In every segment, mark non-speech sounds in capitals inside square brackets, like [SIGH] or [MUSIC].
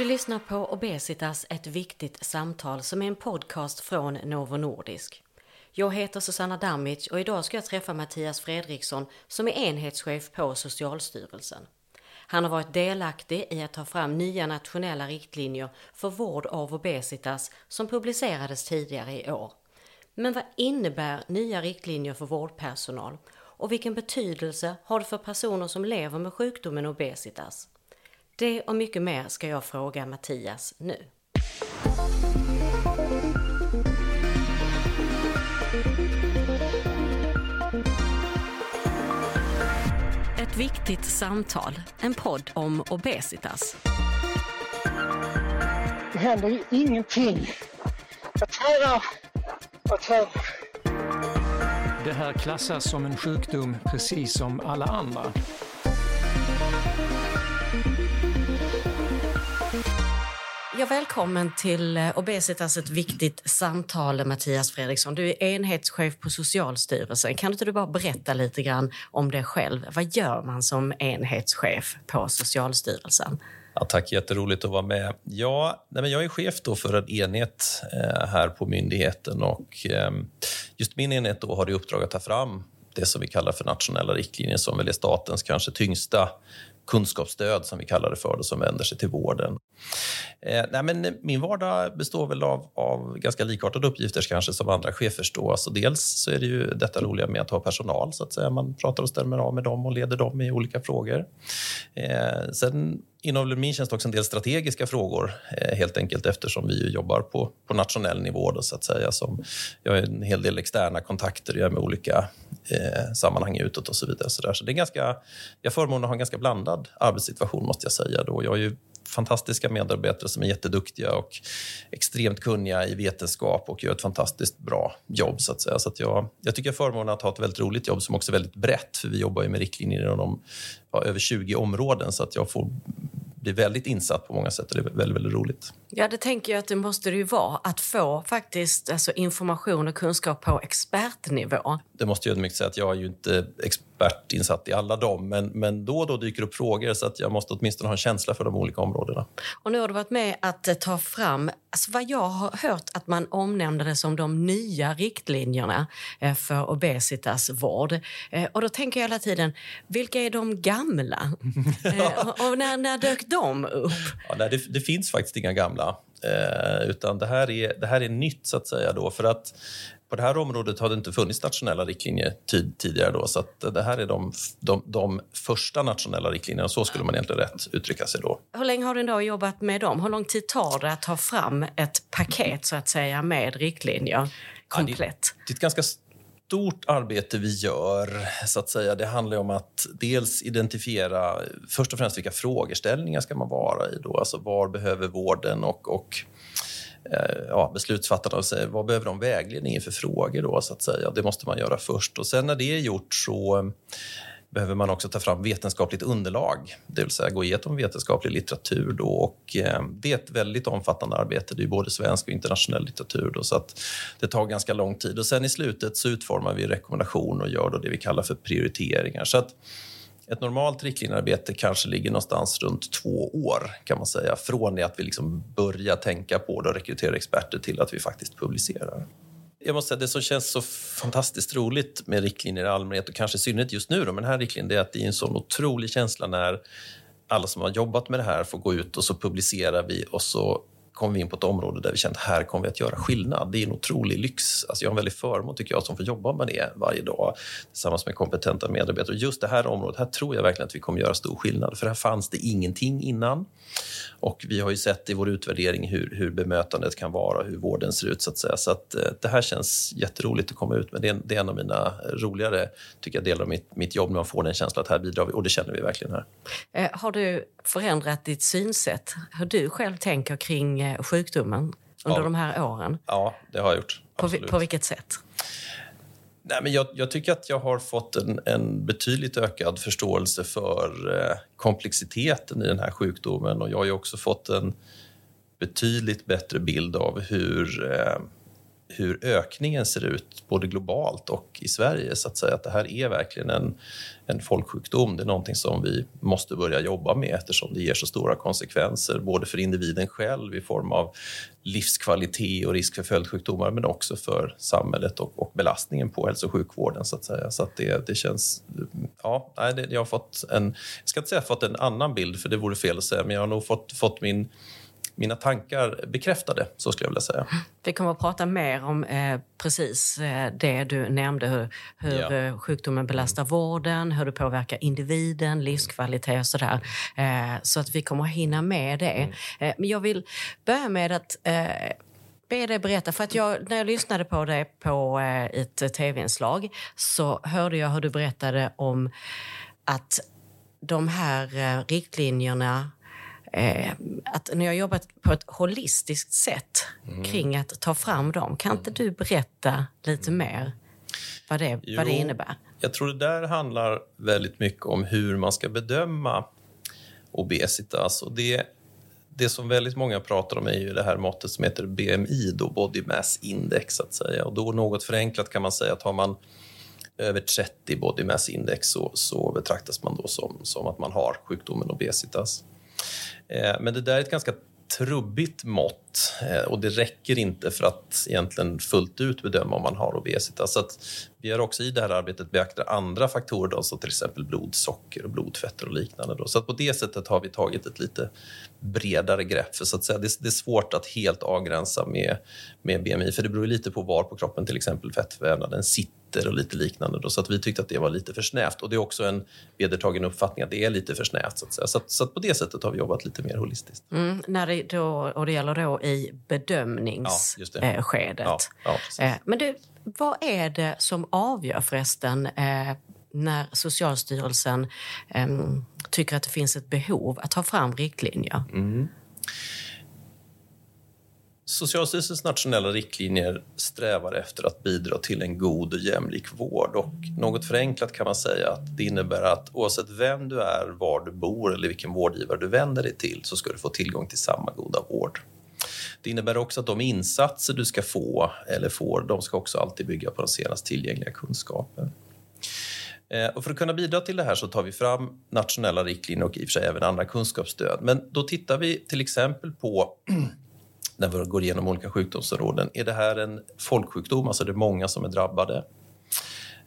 Du lyssnar på Obesitas, ett viktigt samtal som är en podcast från Novo Nordisk. Jag heter Susanna Damic och idag ska jag träffa Mattias Fredriksson som är enhetschef på Socialstyrelsen. Han har varit delaktig i att ta fram nya nationella riktlinjer för vård av obesitas som publicerades tidigare i år. Men vad innebär nya riktlinjer för vårdpersonal och vilken betydelse har det för personer som lever med sjukdomen obesitas? Det och mycket mer ska jag fråga Mattias nu. Ett viktigt samtal, en podd om obesitas. Det händer ju ingenting. Jag tränar och tränar. Det här klassas som en sjukdom precis som alla andra. Ja, välkommen till eh, Obesitas, ett viktigt samtal, Mattias Fredriksson. Du är enhetschef på Socialstyrelsen. Kan inte du bara berätta lite grann om dig själv? Vad gör man som enhetschef på Socialstyrelsen? Ja, tack, jätteroligt att vara med. Ja, nej, men jag är chef då för en enhet eh, här på myndigheten och eh, just min enhet då har i uppdrag att ta fram det som vi kallar för nationella riktlinjer som väl är statens kanske tyngsta kunskapsstöd som vi kallar det för, då, som vänder sig till vården. Eh, nej, men eh, min vardag består väl av, av ganska likartade uppgifter kanske som andra chefers. Då. Alltså dels så är det ju detta roliga med att ha personal, så att säga. Man pratar och stämmer av med dem och leder dem i olika frågor. Eh, sen innehåller min tjänst också en del strategiska frågor, eh, helt enkelt eftersom vi jobbar på, på nationell nivå. Då, så att säga. Som, jag har en hel del externa kontakter jag med olika eh, sammanhang utåt och så vidare. Så, där. så det är ganska, jag förmånen att ha en ganska blandad arbetssituation, måste jag säga. Då. Jag har ju fantastiska medarbetare som är jätteduktiga och extremt kunniga i vetenskap och gör ett fantastiskt bra jobb. Så att säga. Så att jag, jag tycker jag har förmånen att ha ett väldigt roligt jobb som också är väldigt brett, för vi jobbar ju med riktlinjer inom ja, över 20 områden, så att jag får bli väldigt insatt på många sätt och det är väldigt, väldigt roligt. Ja, det tänker jag att det måste det ju vara, att få faktiskt alltså, information och kunskap på expertnivå. Det måste jag mycket säga att jag är ju inte expertinsatt i alla dem, men, men då och då dyker upp frågor så att jag måste åtminstone ha en känsla för de olika områdena. Och nu har du varit med att eh, ta fram, alltså vad jag har hört att man omnämnde det som de nya riktlinjerna eh, för obesitasvård. Eh, och då tänker jag hela tiden, vilka är de gamla? [LAUGHS] och när, när dök de upp? Ja, nej, det, det finns faktiskt inga gamla. Eh, utan det här, är, det här är nytt, så att säga. Då, för att på det här området har det inte funnits nationella riktlinjer tid, tidigare. Då, så det här är de, de, de, första nationella riktlinjerna. Så skulle man egentligen rätt uttrycka sig då. Hur länge har du då jobbat med dem? Hur lång tid tar det att ta fram ett paket så att säga med riktlinjer komplett? Ja, det, det är ett ganska stort arbete vi gör. så att säga. Det handlar om att dels identifiera först och främst vilka frågeställningar ska man vara i. Då? Alltså var behöver vården och, och eh, ja, beslutsfattarna säga, vad behöver de vägledning inför frågor. Då, så att säga. Det måste man göra först. Och Sen när det är gjort så behöver man också ta fram vetenskapligt underlag, det vill säga gå igenom vetenskaplig litteratur. Då, och, eh, det är ett väldigt omfattande arbete. Det är både svensk och internationell litteratur. Då, så att det tar ganska lång tid. Och sen i slutet så utformar vi rekommendationer och gör då det vi kallar för prioriteringar. Så att ett normalt riktlinjearbete kanske ligger någonstans runt två år kan man säga. Från det att vi liksom börjar tänka på det och rekrytera experter till att vi faktiskt publicerar. Jag måste säga, det som känns så fantastiskt roligt med riktlinjer i allmänhet och kanske i synnerhet just nu då, med den här riktlinjen, det är att det är en sån otrolig känsla när alla som har jobbat med det här får gå ut och så publicerar vi och så kommer vi in på ett område där vi känner att här kommer vi att göra skillnad. Det är en otrolig lyx. Alltså jag har en väldig förmån tycker jag som får jobba med det varje dag tillsammans med kompetenta medarbetare. Och just det här området, här tror jag verkligen att vi kommer göra stor skillnad. För här fanns det ingenting innan. Och vi har ju sett i vår utvärdering hur, hur bemötandet kan vara, hur vården ser ut. Så att säga. Så att, eh, det här känns jätteroligt att komma ut med. Det är, det är en av mina roligare tycker jag, delar av mitt, mitt jobb när man får den känslan att här bidrar vi. Och det känner vi verkligen här. Eh, har du förändrat ditt synsätt? Hur du själv tänker kring eh, eh, sjukdomen under ja. de här åren? Ja, det har jag gjort. På, på vilket sätt? Nej, men jag, jag, tycker att jag har fått en, en betydligt ökad förståelse för eh, komplexiteten i den här sjukdomen. Och jag har också fått en betydligt bättre bild av hur, eh, hur ökningen ser ut både globalt och i Sverige. Så att säga att det här är verkligen en, en folksjukdom. Det är någonting som vi måste börja jobba med eftersom det ger så stora konsekvenser både för individen själv i form av livskvalitet och risk för följdsjukdomar men också för samhället och, och belastningen på hälso och sjukvården. Så att säga. Så att det, det känns... Ja, nej, det, jag har fått en... Jag ska inte säga fått en annan bild, för det vore fel att säga, men jag har nog fått, fått min mina tankar bekräftade, så skulle jag vilja säga. Vi kommer att prata mer om eh, precis eh, det du nämnde, hur, hur ja. Eh, sjukdomen belastar vården, hur det påverkar individen, livskvalitet och sådär. Eh, så att vi kommer att hinna med det. Mm. Eh, men jag vill börja med att eh, be dig berätta. För att jag, när jag lyssnade på dig på ett tv-inslag så hörde jag hur du berättade om att de här riktlinjerna eh, att ni har jobbat på ett holistiskt sätt mm. kring att ta fram dem. Kan inte du berätta lite mer vad det, jo, vad det innebär? Jag tror det där handlar väldigt mycket om hur man ska bedöma obesitas. Och det, det som väldigt många pratar om är ju det här måttet som heter BMI, då Body Mass Index. Att säga. Och då något förenklat kan man säga att har man över 30 body mass index så, så betraktas man då som, som att man har sjukdomen obesitas. Eh, men det där är ett ganska trubbigt mått eh, och det räcker inte för att egentligen fullt ut bedöma om man har obesitas. Så vi har också i det här arbetet beaktat andra faktorer, då, som till exempel blodsocker, och blodfetter och liknande. Då. Så på det sättet har vi tagit ett lite bredare grepp. För så att säga, det, det är svårt att helt avgränsa med, med BMI, för det beror lite på var på kroppen till exempel fettvävnaden sitter fetter och lite liknande. Då, så att vi tyckte att det var lite för snävt. Och det är också en vedertagen uppfattning att det är lite för snävt. Så, att. Så, att, så att på det sättet har vi jobbat lite mer holistiskt. Mm, när det då, och det gäller då i bedömningsskedet. Ja, ja, ja, eh, Men du, vad är det som avgör förresten eh, när Socialstyrelsen eh, tycker att det finns ett behov att ta fram riktlinjer? Mm. Socialstyrelsens nationella riktlinjer strävar efter att bidra till en god och jämlik vård. Och något förenklat kan man säga att det innebär att oavsett vem du är, var du bor eller vilken vårdgivare du vänder dig till så ska du få tillgång till samma goda vård. Det innebär också att de insatser du ska få eller får, de ska också alltid bygga på den senast tillgängliga kunskapen. Eh, och för att kunna bidra till det här så tar vi fram nationella riktlinjer och i och för sig även andra kunskapsstöd. Men då tittar vi till exempel på [CLEARS THROAT] när vi går igenom olika sjukdomsområden. Är det här en folksjukdom, alltså det är många som är drabbade?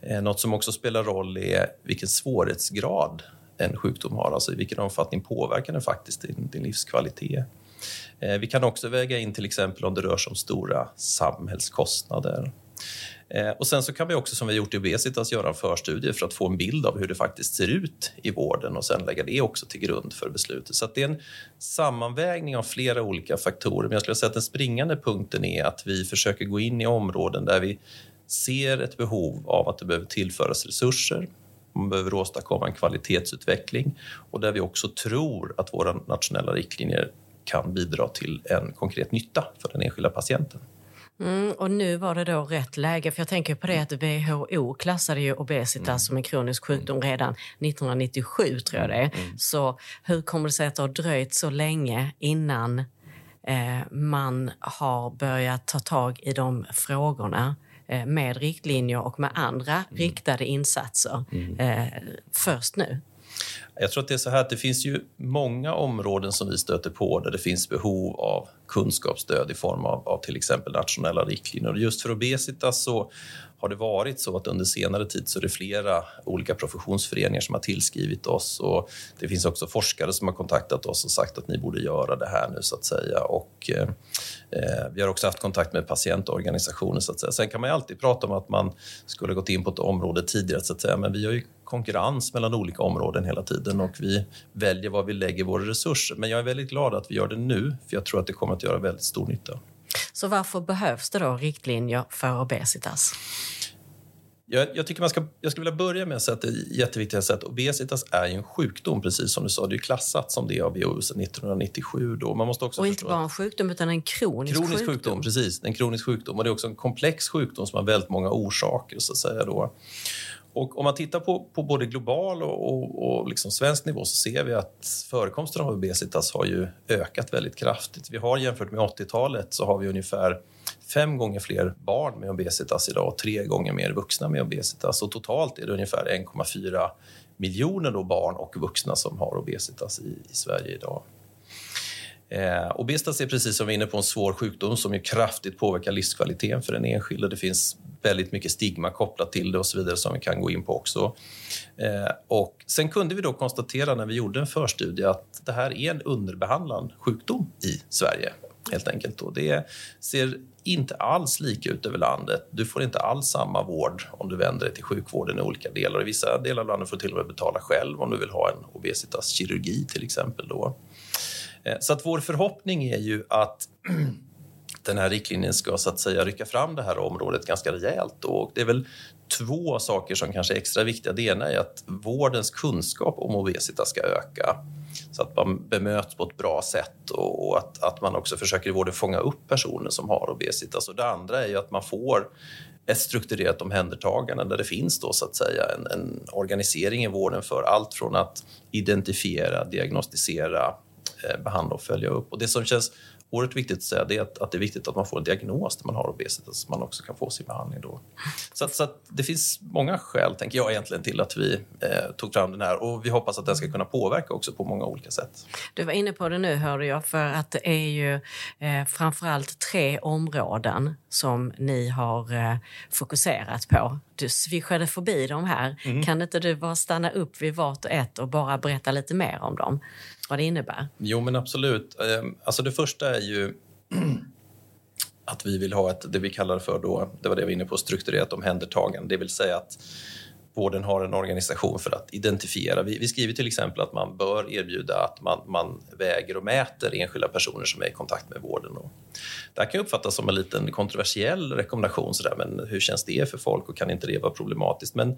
Eh, något som också spelar roll är vilken svårighetsgrad en sjukdom har, alltså i vilken omfattning påverkar den faktiskt din, din livskvalitet. Eh, vi kan också väga in till exempel om det rör sig om stora samhällskostnader. Eh, och sen så kan vi också, som vi gjort i Obesitas, göra en förstudie för att få en bild av hur det faktiskt ser ut i vården och sen lägga det också till grund för beslutet. Så det är en sammanvägning av flera olika faktorer. Men jag skulle säga att den springande punkten är att vi försöker gå in i områden där vi ser ett behov av att det behöver tillföras resurser. Man behöver åstadkomma en kvalitetsutveckling och där vi också tror att våra nationella riktlinjer kan bidra till en konkret nytta för den enskilda patienten. Mm, och nu var det då rätt läge, för jag tänker på det att WHO klassade ju obesitas mm. som en kronisk sjukdom redan 1997, tror jag det är. Mm. Så hur kommer det sig att det har dröjt så länge innan eh, man har börjat ta tag i de frågorna eh, med riktlinjer och med andra mm. riktade insatser mm. eh, först nu? Jag tror att det är så här att det finns ju många områden som vi stöter på där det finns behov av kunskapsstöd i form av, av till exempel nationella riktlinjer. just för obesitas så har det varit så att under senare tid så är det flera olika professionsföreningar som har tillskrivit oss och det finns också forskare som har kontaktat oss och sagt att ni borde göra det här nu så att säga. Och, eh, vi har också haft kontakt med patientorganisationer så att säga. Sen kan man ju alltid prata om att man skulle gått in på ett område tidigare så att säga, men vi har ju konkurrens mellan olika områden hela tiden och vi väljer var vi lägger våra resurser. Men jag är väldigt glad att vi gör det nu, för jag tror att det kommer att göra väldigt stor nytta. Så varför behövs det då riktlinjer för obesitas? Jag, jag, tycker man ska, jag skulle vilja börja med att säga att det är jätteviktigt att säga att obesitas är en sjukdom, precis som du sa. Det är klassat som det av WHO sedan 1997. Då. Man måste också och inte bara en sjukdom, utan en kronisk, kronisk sjukdom. sjukdom. Precis, en kronisk sjukdom. Och det är också en komplex sjukdom som har väldigt många orsaker. Så att säga då. Och om man tittar på, på både global och, och, och liksom svensk nivå så ser vi att förekomsten av obesitas har ju ökat väldigt kraftigt. Vi har jämfört med 80-talet så har vi ungefär fem gånger fler barn med obesitas idag och tre gånger mer vuxna med obesitas. Och totalt är det ungefär 1,4 miljoner då barn och vuxna som har obesitas i, i Sverige idag. Eh, obesitas är precis som vi är inne på en svår sjukdom som ju kraftigt påverkar livskvaliteten för den enskilde. Det finns väldigt mycket stigma kopplat till det och så vidare som vi kan gå in på också. Eh, och sen kunde vi då konstatera när vi gjorde en förstudie att det här är en underbehandlad sjukdom i Sverige. helt enkelt. Och det ser inte alls lika ut över landet. Du får inte alls samma vård om du vänder dig till sjukvården i olika delar. I vissa delar av landet får du till och med betala själv om du vill ha en obesitaskirurgi till exempel. Då. Eh, så att vår förhoppning är ju att [CLEARS THROAT] den här riktlinjen ska så att säga rycka fram det här området ganska rejält. Och det är väl två saker som kanske är extra viktiga. Det ena är att vårdens kunskap om obesitas ska öka så att man bemöts på ett bra sätt och att, att man också försöker i vården fånga upp personer som har obesitas. Alltså och det andra är ju att man får ett strukturerat omhändertagande där det finns då så att säga en, en organisering i vården för allt från att identifiera, diagnostisera, behandla och följa upp. Och det som känns oerhört viktigt att säga det är att, att, det är viktigt att man får en diagnos när man har obesitas så man också kan få sin behandling då. Så, att, så att det finns många skäl, tänker jag, egentligen till att vi eh, tog fram den här och vi hoppas att den ska kunna påverka också på många olika sätt. Du var inne på det nu, hörde jag, för att det är ju eh, framförallt tre områden som ni har eh, fokuserat på. Du svischade förbi dem här. Mm. Kan inte du bara stanna upp vid vart och ett och bara berätta lite mer om dem? Vad det innebär? Jo, men absolut. Ehm, alltså det första är ju [CLEARS THROAT] att vi vill ha ett, det vi kallar för då, det var det vi var inne på, strukturerat omhändertagande. Det vill säga att vården har en organisation för att identifiera. Vi, vi skriver till exempel att man bör erbjuda att man, man, väger och mäter enskilda personer som är i kontakt med vården. Och det här kan uppfattas som en liten kontroversiell rekommendation, så där, men hur känns det för folk och kan inte det vara problematiskt? Men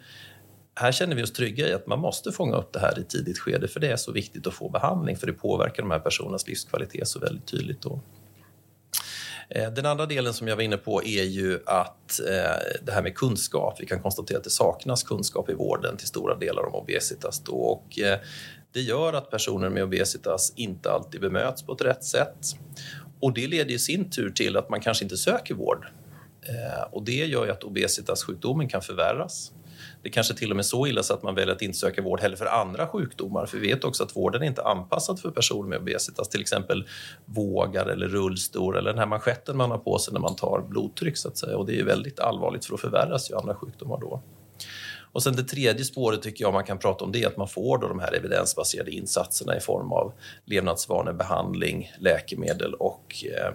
här känner vi oss trygga i att man måste fånga upp det här i tidigt skede för det är så viktigt att få behandling för det påverkar de här personernas livskvalitet så väldigt tydligt. Då. Eh, den andra delen som jag var inne på är ju att eh, det här med kunskap. Vi kan konstatera att det saknas kunskap i vården till stora delar om obesitas. Då. Och, eh, det gör att personer med obesitas inte alltid bemöts på ett rätt sätt. Och det leder i sin tur till att man kanske inte söker vård. Och det gör ju att obesitas sjukdomen kan förvärras. Det kanske till och med så illa så att man väljer att inte söka vård heller för andra sjukdomar. För vi vet också att vården är inte anpassad för personer med obesitas. Till exempel vågar eller rullstol eller den här manschetten man har på sig när man tar blodtryck. Så att säga. Och det är väldigt allvarligt för då förvärras ju andra sjukdomar då. Och sen det tredje spåret tycker jag man kan prata om det är att man får då de här evidensbaserade insatserna i form av levnadsvanebehandling, läkemedel och eh,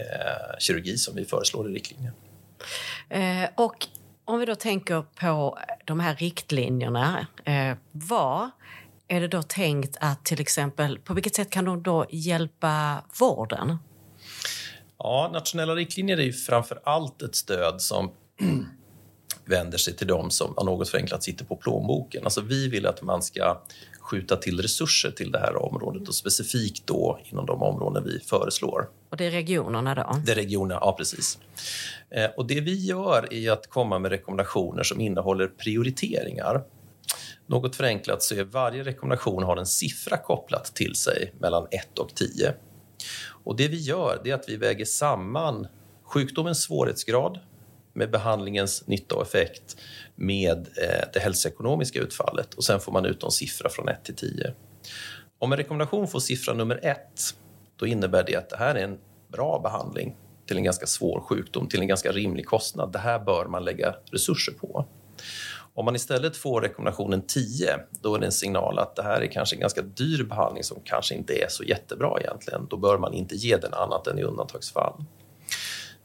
eh, kirurgi som vi föreslår i riktlinjen. Eh, och om vi då tänker på de här riktlinjerna, eh, vad är det då tänkt att till exempel, på vilket sätt kan de då hjälpa vården? Ja, nationella riktlinjer är ju framför allt ett stöd som [CLEARS THROAT] vänder sig till dem som något förenklat sitter på plånboken. Alltså vi vill att man ska skjuta till resurser till det här området och specifikt då inom de områden vi föreslår. Och det är regionerna då? Det är regionerna, ja precis. Eh, och det vi gör är att komma med rekommendationer som innehåller prioriteringar. Något förenklat så är varje rekommendation har en siffra kopplat till sig mellan 1 och 10. Och det vi gör är att vi väger samman sjukdomens svårighetsgrad med behandlingens nytta och effekt med eh, det hälsoekonomiska utfallet och sen får man ut en siffra från 1 till 10. Om en rekommendation får siffra nummer 1 då innebär det att det här är en bra behandling till en ganska svår sjukdom till en ganska rimlig kostnad. Det här bör man lägga resurser på. Om man istället får rekommendationen 10, då är det en signal att det här är kanske en ganska dyr behandling som kanske inte är så jättebra egentligen. Då bör man inte ge den annat än i undantagsfall.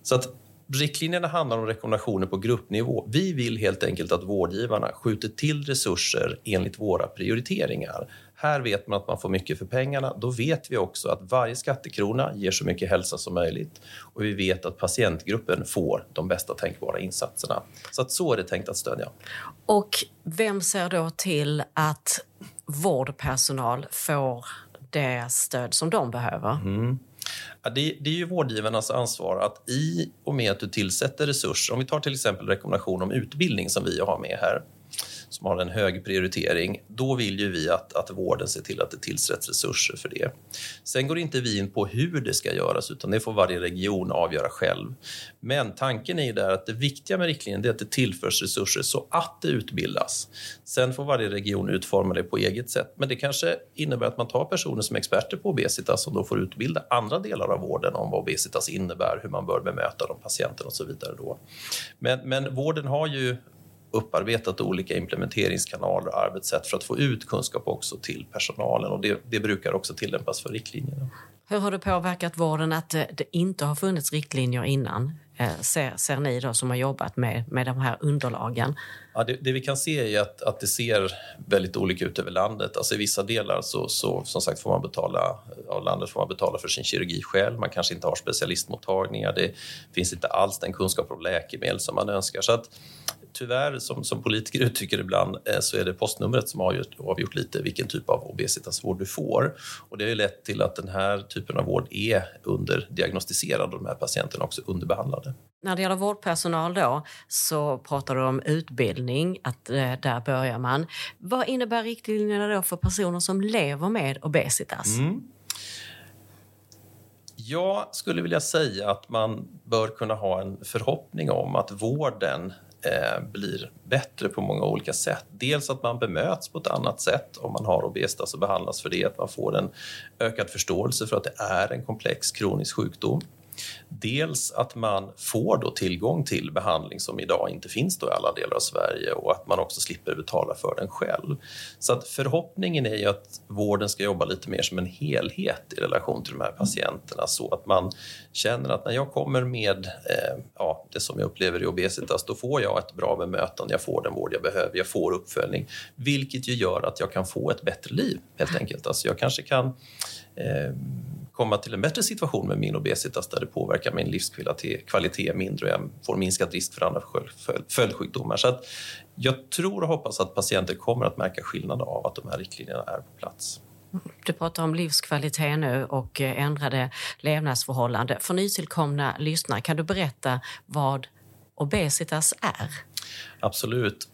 Så att Riktlinjerna handlar om rekommendationer på gruppnivå. Vi vill helt enkelt att vårdgivarna skjuter till resurser enligt våra prioriteringar. Här vet man att man får mycket för pengarna. Då vet vi också att varje skattekrona ger så mycket hälsa som möjligt. Och vi vet att patientgruppen får de bästa tänkbara insatserna. Så att så är det tänkt att stödja. Och vem ser då till att vårdpersonal får det stöd som de behöver? Mm. Ja, det, det, är ju vårdgivarnas ansvar att i och med att du tillsätter resurser, om vi tar till exempel rekommendation om utbildning som vi har med här, som har en hög prioritering, då vill ju vi att, att vården ser till att det tillsätts resurser för det. Sen går inte vi in på hur det ska göras, utan det får varje region avgöra själv. Men tanken är ju där att det viktiga med riktlinjen är att det tillförs resurser så att det utbildas. Sen får varje region utforma det på eget sätt. Men det kanske innebär att man tar personer som är experter på obesitas som då får utbilda andra delar av vården om vad obesitas innebär, hur man bör bemöta de patienterna och så vidare. Då. Men, men vården har ju upparbetat olika implementeringskanaler och arbetssätt för att få ut kunskap också till personalen. och Det, det brukar också tillämpas för riktlinjerna. Hur har det påverkat vården att det inte har funnits riktlinjer innan? Eh, ser, ser ni då som har jobbat med, med de här underlagen? Ja, det, det, vi kan se är att, att det ser väldigt olika ut över landet. Alltså I vissa delar så, så som sagt får man betala, av landet får man betala för sin kirurgi själv. Man kanske inte har specialistmottagningar. Det finns inte alls den kunskap om läkemedel som man önskar. Så att, tyvärr, som, som politiker uttrycker ibland, eh, så är det postnumret som har avgjort, avgjort lite vilken typ av obesitasvård du får. Och det har lett till att den här typen av vård är underdiagnostiserad och de här patienterna också underbehandlade. När det gäller vårdpersonal då, så pratar du om utbildning, att eh, där börjar man. Vad innebär riktlinjerna då för personer som lever med obesitas? Mm. Jag skulle vilja säga att man bör kunna ha en förhoppning om att vården Eh, blir bättre på många olika sätt. Dels att man bemöts på ett annat sätt om man har obesitas och behandlas för det. Att man får en ökad förståelse för att det är en komplex kronisk sjukdom. Dels att man får då tillgång till behandling som idag inte finns då i alla delar av Sverige och att man också slipper betala för den själv. Så att förhoppningen är ju att vården ska jobba lite mer som en helhet i relation till de här patienterna så att man känner att när jag kommer med eh, ja, det som jag upplever i obesitas, då får jag ett bra bemötande, jag får den vård jag behöver, jag får uppföljning, vilket ju gör att jag kan få ett bättre liv helt enkelt. Alltså jag kanske kan eh, komma till en bättre situation med min obesitas där det påverkar min livskvalitet mindre och jag får minskad risk för andra följdsjukdomar. Så att jag tror och hoppas att patienter kommer att märka skillnad av att de här riktlinjerna är på plats. Du pratar om livskvalitet nu och eh, ändrade levnadsförhållanden. För nytillkomna lyssnare, kan du berätta vad obesitas är? Absolut.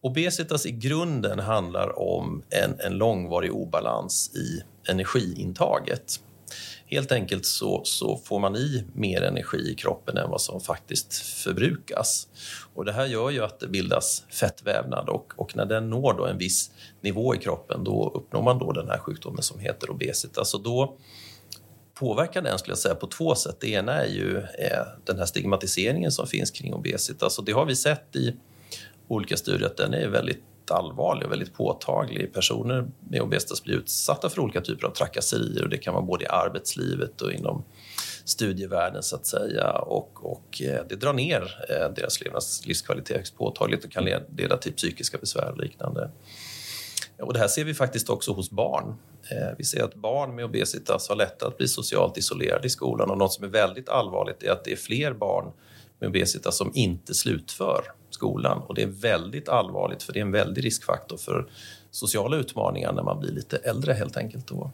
Obesitas i grunden handlar om en, en långvarig obalans i energiintaget. Helt enkelt så, så, får man i mer energi i kroppen än vad som faktiskt förbrukas. Och det här gör ju att det bildas fettvävnad och, och när den når då en viss nivå i kroppen då uppnår man då den här sjukdomen som heter obesitas. Alltså och då påverkar den skulle jag säga på två sätt. Det ena är ju eh, den här stigmatiseringen som finns kring obesitas alltså och det har vi sett i olika studier att den är väldigt allvarlig och väldigt påtaglig. Personer med obesitas blir utsatta för olika typer av trakasserier och det kan vara både i arbetslivet och inom studievärlden så att säga och, och eh, det drar ner eh, deras levnads, livskvalitet högst påtagligt och kan leda till psykiska besvär och liknande. Och det här ser vi faktiskt också hos barn. Eh, vi ser att barn med obesitas har lättare att bli socialt isolerade i skolan och något som är väldigt allvarligt är att det är fler barn med obesitas som inte slutför skolan. Och det är väldigt allvarligt för det är en väldig riskfaktor för sociala utmaningar när man blir lite äldre helt enkelt. Då.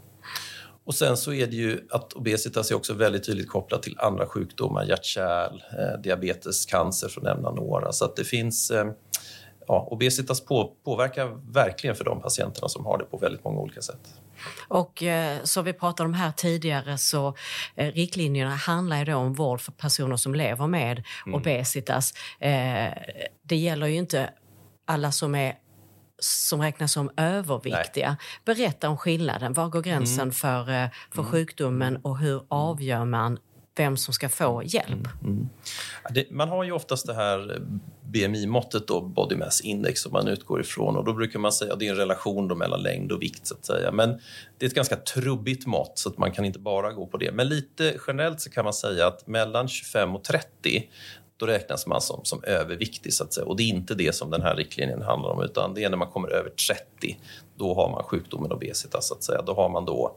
Och sen så är det ju att obesitas är också väldigt tydligt kopplat till andra sjukdomar, hjärt-kärl, eh, diabetes, cancer för att nämna några. Så att det finns eh, ja, obesitas på, påverkar verkligen för de patienterna som har det på väldigt många olika sätt. Och eh, som vi pratade om här tidigare så eh, riktlinjerna handlar ju om vård för personer som lever med mm. obesitas. Eh, det gäller ju inte alla som är som räknas som överviktiga. Nej. Berätta om skillnaden. Var går gränsen mm. för, eh, för mm. sjukdomen och hur avgör man vem som ska få hjälp? Mm. mm. Det, man har ju oftast det här BMI-måttet, då, body mass index, som man utgår ifrån. Och då brukar man säga att det är en relation då mellan längd och vikt. så att säga. Men det är ett ganska trubbigt mått, så att man kan inte bara gå på det. Men lite generellt så kan man säga att mellan 25 och 30 då räknas man som, som överviktig. Så att säga. Och Det är inte det som den här riktlinjen handlar om, utan det är när man kommer över 30. Då har man sjukdomen obesitas. Så att säga. Då har man då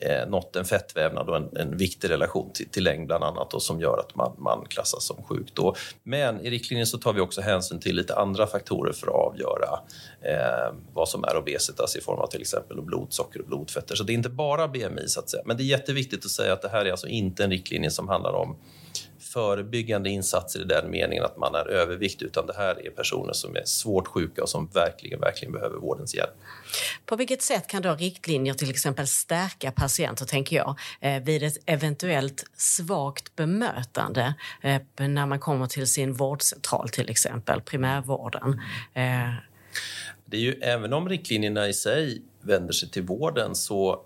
eh, nått en fettvävnad och en, en viktig relation till, till längd bland annat och som gör att man, man klassas som sjuk. Då. Men i riktlinjen så tar vi också hänsyn till lite andra faktorer för att avgöra eh, vad som är obesitas i form av till exempel blodsocker och blodfetter. Så det är inte bara BMI så att säga. Men det är jätteviktigt att säga att det här är alltså inte en riktlinje som handlar om förebyggande insatser i den meningen att man är överviktig utan det här är personer som är svårt sjuka och som verkligen, verkligen behöver vårdens hjälp. På vilket sätt kan då riktlinjer till exempel stärka patienter, tänker jag, eh, vid ett eventuellt svagt bemötande eh, när man kommer till sin vårdcentral, till exempel primärvården? Eh, det är ju, även om riktlinjerna i sig vänder sig till vården så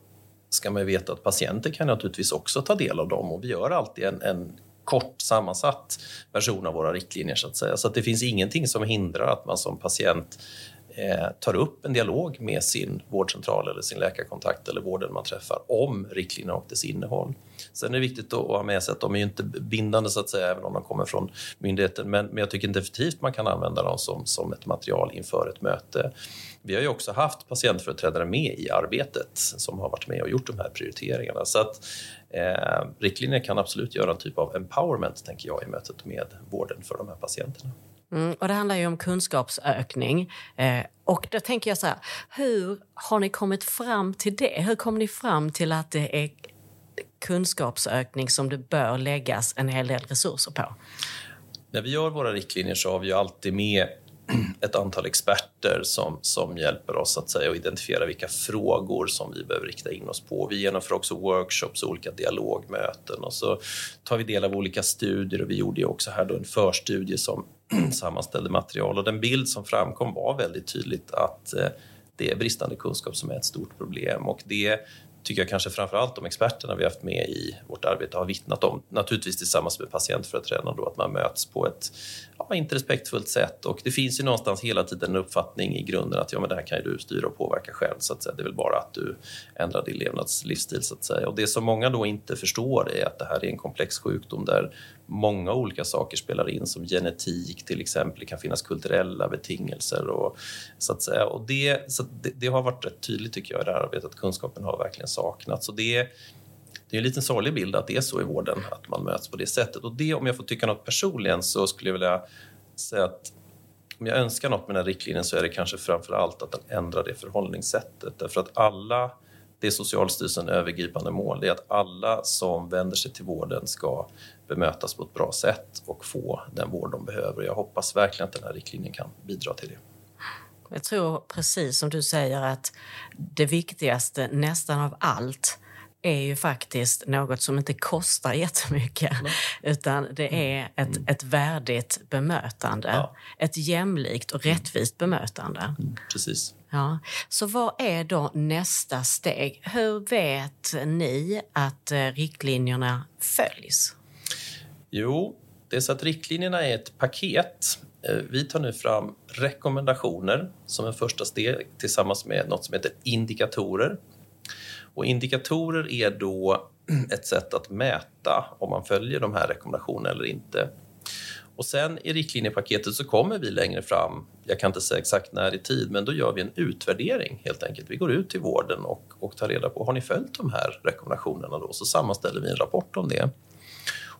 ska man veta att patienter kan naturligtvis också ta del av dem och vi gör alltid en, en kort sammansatt version av våra riktlinjer så att säga. Så att det finns ingenting som hindrar att man som patient eh, Eh, tar upp en dialog med sin vårdcentral eller sin läkarkontakt eller vården man träffar om riktlinjerna och dess innehåll. Sen är det viktigt att ha med sig att de är inte bindande så att säga även om de kommer från myndigheten men, men jag tycker definitivt man kan använda dem som, som ett material inför ett möte. Vi har ju också haft patientföreträdare med i arbetet som har varit med och gjort de här prioriteringarna. Så att eh, riktlinjer kan absolut göra en typ av empowerment tänker jag i mötet med vården för de här patienterna. Mm, och det handlar ju om kunskapsökning. Eh, och då tänker jag så här, hur har ni kommit fram till det? Hur kom ni fram till att det är kunskapsökning som det bör läggas en hel del resurser på? När vi gör våra riktlinjer så har vi alltid med [CLEARS THROAT] ett antal experter som, som hjälper oss att säga, att identifiera vilka frågor som vi behöver rikta in oss på. Vi genomför också workshops och olika dialogmöten och så tar vi del av olika studier och vi gjorde också här då en förstudie som [CLEARS THROAT] sammanställde material och den bild som framkom var väldigt tydligt att eh, det är bristande kunskap som är ett stort problem och det tycker jag kanske framför allt de experterna vi haft med i vårt arbete har vittnat om. Naturligtvis tillsammans med patientföreträdarna då, att man möts på ett ja, inte respektfullt sätt. Och det finns ju någonstans hela tiden en uppfattning i grunden att ja, men det här kan ju du styra och påverka själv. Så att säga. Det är väl bara att du ändrar din levnadslivsstil. Så att säga. Och det som många då inte förstår är att det här är en komplex sjukdom där många olika saker spelar in som genetik till exempel. Det kan finnas kulturella betingelser. Och, så att säga. Och det, så det, det, har varit rätt tydligt tycker jag i det här arbetet att kunskapen har verkligen saknats. Och det, det är en liten sorglig bild att det är så i vården, att man möts på det sättet. Och det, om jag får tycka något personligen, så skulle jag vilja säga att om jag önskar något med den här riktlinjen så är det kanske framför allt att den ändrar det förhållningssättet. Därför att alla, det är Socialstyrelsens övergripande mål, det är att alla som vänder sig till vården ska bemötas på ett bra sätt och få den vård de behöver. Jag hoppas verkligen att den här riktlinjen kan bidra till det. Jag tror precis som du säger att det viktigaste nästan av allt är ju faktiskt något som inte kostar jättemycket Nej. utan det mm. är ett, mm. ett värdigt bemötande. Ja. Ett jämlikt och rättvist bemötande. Mm, precis. Ja. Så vad är då nästa steg? Hur vet ni att eh, riktlinjerna följs? Jo, det är så att riktlinjerna är ett paket. Eh, vi tar nu fram rekommendationer som en första steg tillsammans med något som heter indikatorer och indikatorer är då [CLEARS THROAT] ett sätt att mäta om man följer de här rekommendationerna eller inte. Och sen i riktlinjepaketet så kommer vi längre fram, jag kan inte säga exakt när i tid, men då gör vi en utvärdering helt enkelt. Vi går ut till vården och, och tar reda på, har ni följt de här rekommendationerna då? Så sammanställer vi en rapport om det.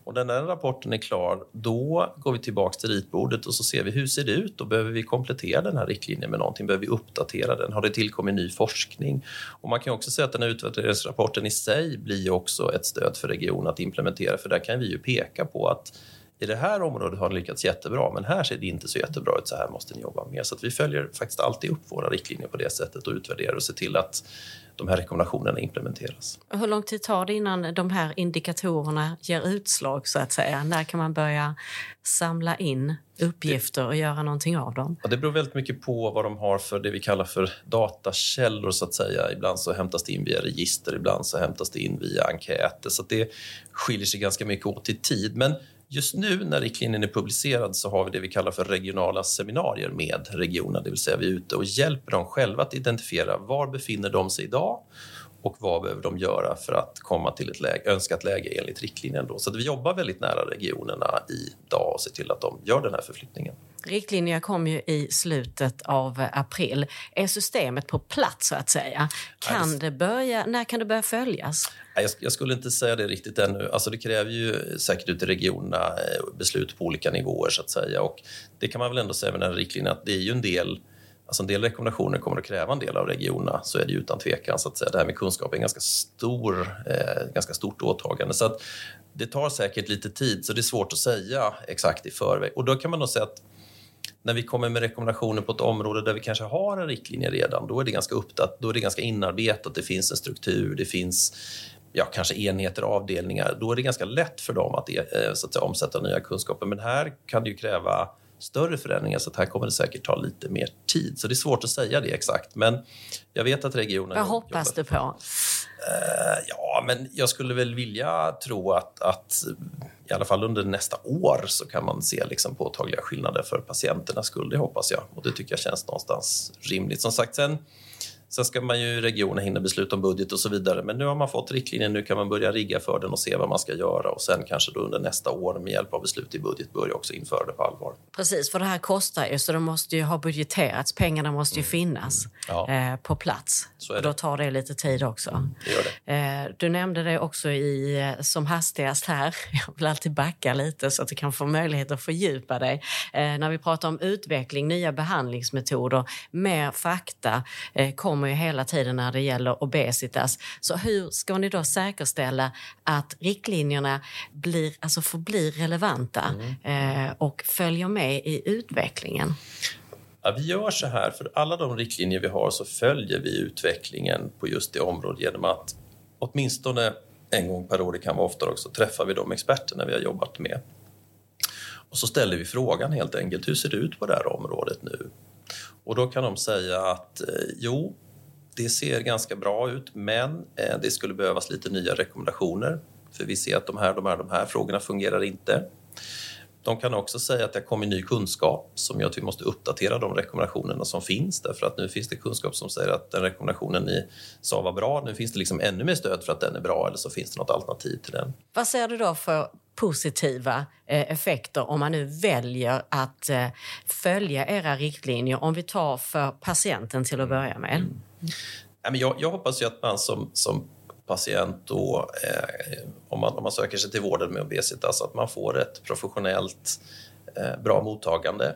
Och när den rapporten är klar, då går vi tillbaka till ritbordet och så ser vi hur ser det ut och behöver vi komplettera den här riktlinjen med någonting? Behöver vi uppdatera den? Har det tillkommit ny forskning? Och man kan också säga att den här utvärderingsrapporten i sig blir också ett stöd för regionen att implementera, för där kan vi ju peka på att i det här området har ni lyckats jättebra, men här ser det inte så jättebra ut, så här måste ni jobba mer. Så vi följer faktiskt alltid upp våra riktlinjer på det sättet och utvärderar och ser till att de här rekommendationerna implementeras. Hur lång tid tar det innan de här indikatorerna ger utslag? så att säga? När kan man börja samla in uppgifter och göra någonting av dem? Ja, det beror väldigt mycket på vad de har för det vi kallar för datakällor. så att säga. Ibland så hämtas det in via register, ibland så hämtas det in via enkäter. Så det skiljer sig ganska mycket åt i tid. Men Just nu när riktlinjen är publicerad så har vi det vi kallar för regionala seminarier med regionerna, det vill säga vi är ute och hjälper dem själva att identifiera var befinner de sig idag och vad behöver de göra för att komma till ett läge, önskat läge enligt riktlinjen. Då. Så att vi jobbar väldigt nära regionerna idag och ser till att de gör den här förflyttningen. Riktlinjerna kom ju i slutet av april. Är systemet på plats så att säga? Kan det börja, när kan det börja följas? Jag, skulle inte säga det riktigt ännu. Alltså det kräver ju säkert ute i regionerna eh, beslut på olika nivåer så att säga. Och det kan man väl ändå säga med den här riktlinjen att det är ju en del Alltså en del rekommendationer kommer att kräva en del av regionerna, så är det utan tvekan. Så att säga. Det här med kunskap är en ganska, stor, eh, ganska stort åtagande. Så att det tar säkert lite tid, så det är svårt att säga exakt i förväg. Och då kan man nog säga att när vi kommer med rekommendationer på ett område där vi kanske har en riktlinje redan, då är det ganska uppdatt, då är det ganska inarbetat, det finns en struktur, det finns ja, kanske enheter och avdelningar. Då är det ganska lätt för dem att, eh, så att säga, omsätta nya kunskaper. Men här kan det ju kräva större förändringar så att här kommer det säkert ta lite mer tid. Så det är svårt att säga det exakt. Men jag vet att regionen... Vad hoppas du på? Uh, ja, men jag skulle väl vilja tro att, att i alla fall under nästa år så kan man se liksom påtagliga skillnader för patienternas skull. Det hoppas jag och det tycker jag känns någonstans rimligt. Som sagt, sen Sen ska man ju regionen hinna besluta om budget och så vidare. Men nu har man fått riktlinjer, nu kan man börja rigga för den och se vad man ska göra och sen kanske då under nästa år med hjälp av beslut i budget börja också införa det på allvar. Precis, för det här kostar ju så det måste ju ha budgeterats. Pengarna måste ju mm. finnas ja. eh, på plats. Och då tar det lite tid också. Det gör det. Eh, du nämnde det också i, eh, som hastigast här. [LAUGHS] Jag vill alltid backa lite så att du kan få möjlighet att fördjupa dig. Eh, när vi pratar om utveckling, nya behandlingsmetoder, mer fakta eh, kommer kommer ju hela tiden när det gäller obesitas. Så hur ska ni då säkerställa att riktlinjerna blir, alltså förblir relevanta mm. eh, och följer med i utvecklingen? Ja, vi gör så här, för alla de riktlinjer vi har så följer vi utvecklingen på just det området genom att åtminstone en gång per år, det kan vara oftare också, träffar vi de experterna vi har jobbat med. Och så ställer vi frågan helt enkelt, hur ser det ut på det här området nu? Och då kan de säga att eh, jo, det ser ganska bra ut, men eh, det skulle behövas lite nya rekommendationer. För vi ser att de här, de här, de här frågorna fungerar inte. De kan också säga att det kommit ny kunskap som gör att vi måste uppdatera de rekommendationerna som finns därför att nu finns det kunskap som säger att den rekommendationen ni sa var bra, nu finns det liksom ännu mer stöd för att den är bra eller så finns det något alternativ till den. Vad ser du då för positiva eh, effekter om man nu väljer att eh, följa era riktlinjer om vi tar för patienten till att börja med? Mm. Jag, jag hoppas ju att man som, som patient då, eh, om, man, om man söker sig till vården med obesitas, att man får ett professionellt eh, bra mottagande.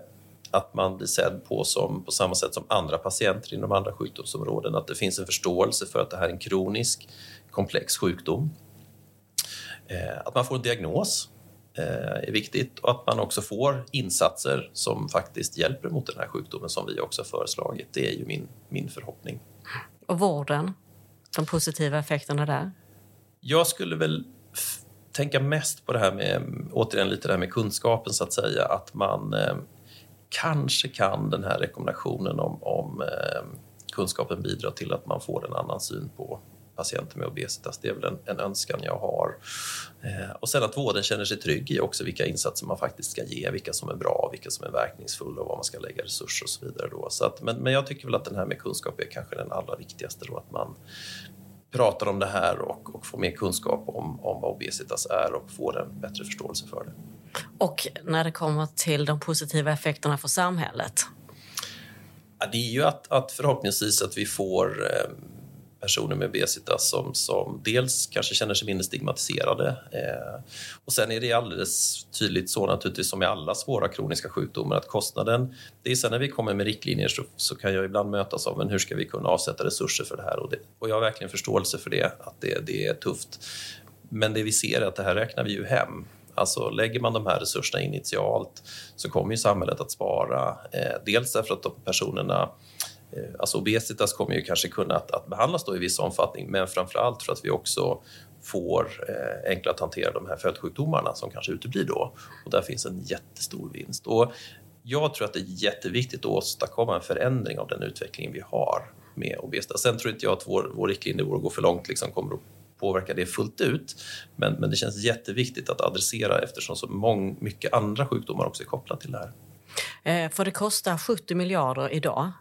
Att man blir sedd på som, på samma sätt som andra patienter inom andra sjukdomsområden. Att det finns en förståelse för att det här är en kronisk komplex sjukdom. Eh, att man får en diagnos är viktigt och att man också får insatser som faktiskt hjälper mot den här sjukdomen som vi också föreslagit. Det är ju min, min förhoppning. Och vården? De positiva effekterna där? Jag skulle väl tänka mest på det här med, återigen lite det här med kunskapen så att säga, att man eh, kanske kan den här rekommendationen om, om eh, kunskapen bidra till att man får en annan syn på patienter med obesitas. Det är väl en, en önskan jag har. Eh, och sen att vården känner sig trygg i också vilka insatser man faktiskt ska ge, vilka som är bra, vilka som är verkningsfulla och var man ska lägga resurser och så vidare. Då. Så att, men, men jag tycker väl att den här med kunskap är kanske den allra viktigaste då, att man pratar om det här och, och får mer kunskap om, om vad obesitas är och får en bättre förståelse för det. Och när det kommer till de positiva effekterna för samhället? Ja, det är ju att, att förhoppningsvis att vi får eh, personer med obesitas som, som dels kanske känner sig mindre stigmatiserade. Eh, och sen är det alldeles tydligt så naturligtvis som med alla svåra kroniska sjukdomar att kostnaden, det är sen när vi kommer med riktlinjer så, så kan jag ibland mötas av men hur ska vi kunna avsätta resurser för det här och, det, och jag har verkligen förståelse för det, att det, det är tufft. Men det vi ser är att det här räknar vi ju hem. Alltså lägger man de här resurserna initialt så kommer ju samhället att spara. Eh, dels därför att de personerna Eh, alltså obesitas kommer ju kanske kunna att, att behandlas då i viss omfattning men framför allt för att vi också får eh, enklare att hantera de här följdsjukdomarna som kanske uteblir då. Och där finns en jättestor vinst. Och jag tror att det är jätteviktigt att åstadkomma en förändring av den utvecklingen vi har med obesitas. Sen tror inte jag att vår, vår riktlinje, vår gå för långt, liksom kommer att påverka det fullt ut. Men, men det känns jätteviktigt att adressera eftersom så mång, mycket andra sjukdomar också är kopplat till det här. Eh, för det kostar 70 miljarder idag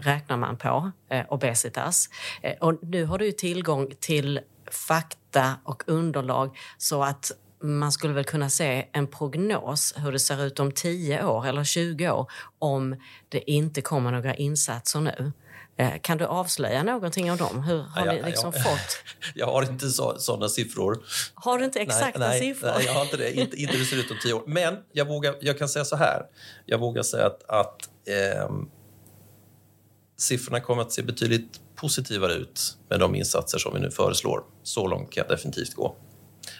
räknar man på, eh, obesitas. Eh, och nu har du tillgång till fakta och underlag så att man skulle väl kunna se en prognos hur det ser ut om 10 år eller 20 år om det inte kommer några insatser nu. Eh, kan du avslöja någonting av dem? Hur har ja, ni liksom ja, [LAUGHS] fått? Jag har inte sådana siffror. Har du inte exakta nej, siffror? Nej, jag har inte det. Inte, inte det ser ut om tio år. Men jag, vågar, jag kan säga så här. Jag vågar säga att, att eh, siffrorna kommer att se betydligt positivare ut med de insatser som vi nu föreslår. Så långt kan jag definitivt gå.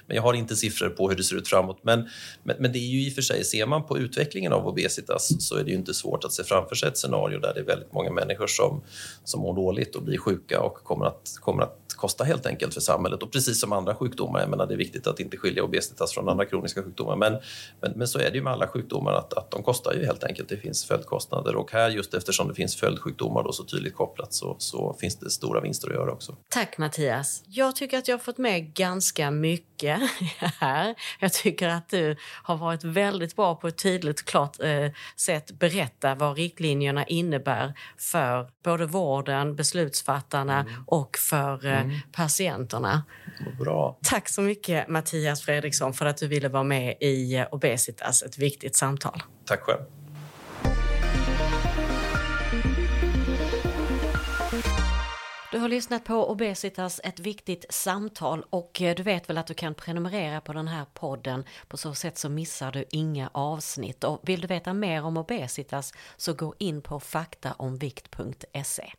Men jag har inte siffror på hur det ser ut framåt. Men, men, men, det är ju i och för sig, ser man på utvecklingen av obesitas så är det ju inte svårt att se framför sig ett scenario där det är väldigt många människor som, som mår dåligt och blir sjuka och kommer att, kommer att kosta helt enkelt för samhället. Och precis som andra sjukdomar, jag menar det är viktigt att inte skilja obesitas från andra kroniska sjukdomar. Men, men, men så är det ju med alla sjukdomar att, att de kostar ju helt enkelt. Det finns följdkostnader och här just eftersom det finns följdsjukdomar då så tydligt kopplat så, så finns det stora vinster att göra också. Tack Mattias. Jag tycker att jag har fått med ganska mycket [LAUGHS] här. Jag tycker att du har varit väldigt bra på ett tydligt och klart eh, sätt berätta vad riktlinjerna innebär för både vården, beslutsfattarna mm. och för eh, mm. patienterna. Bra. Tack så mycket Mattias Fredriksson för att du ville vara med i eh, Obesitas, ett viktigt samtal. Tack själv. Du har lyssnat på Obesitas, ett viktigt samtal och eh, du vet väl att du kan prenumerera på den här podden. På så sätt så missar du inga avsnitt och vill du veta mer om Obesitas så gå in på faktaomvikt.se.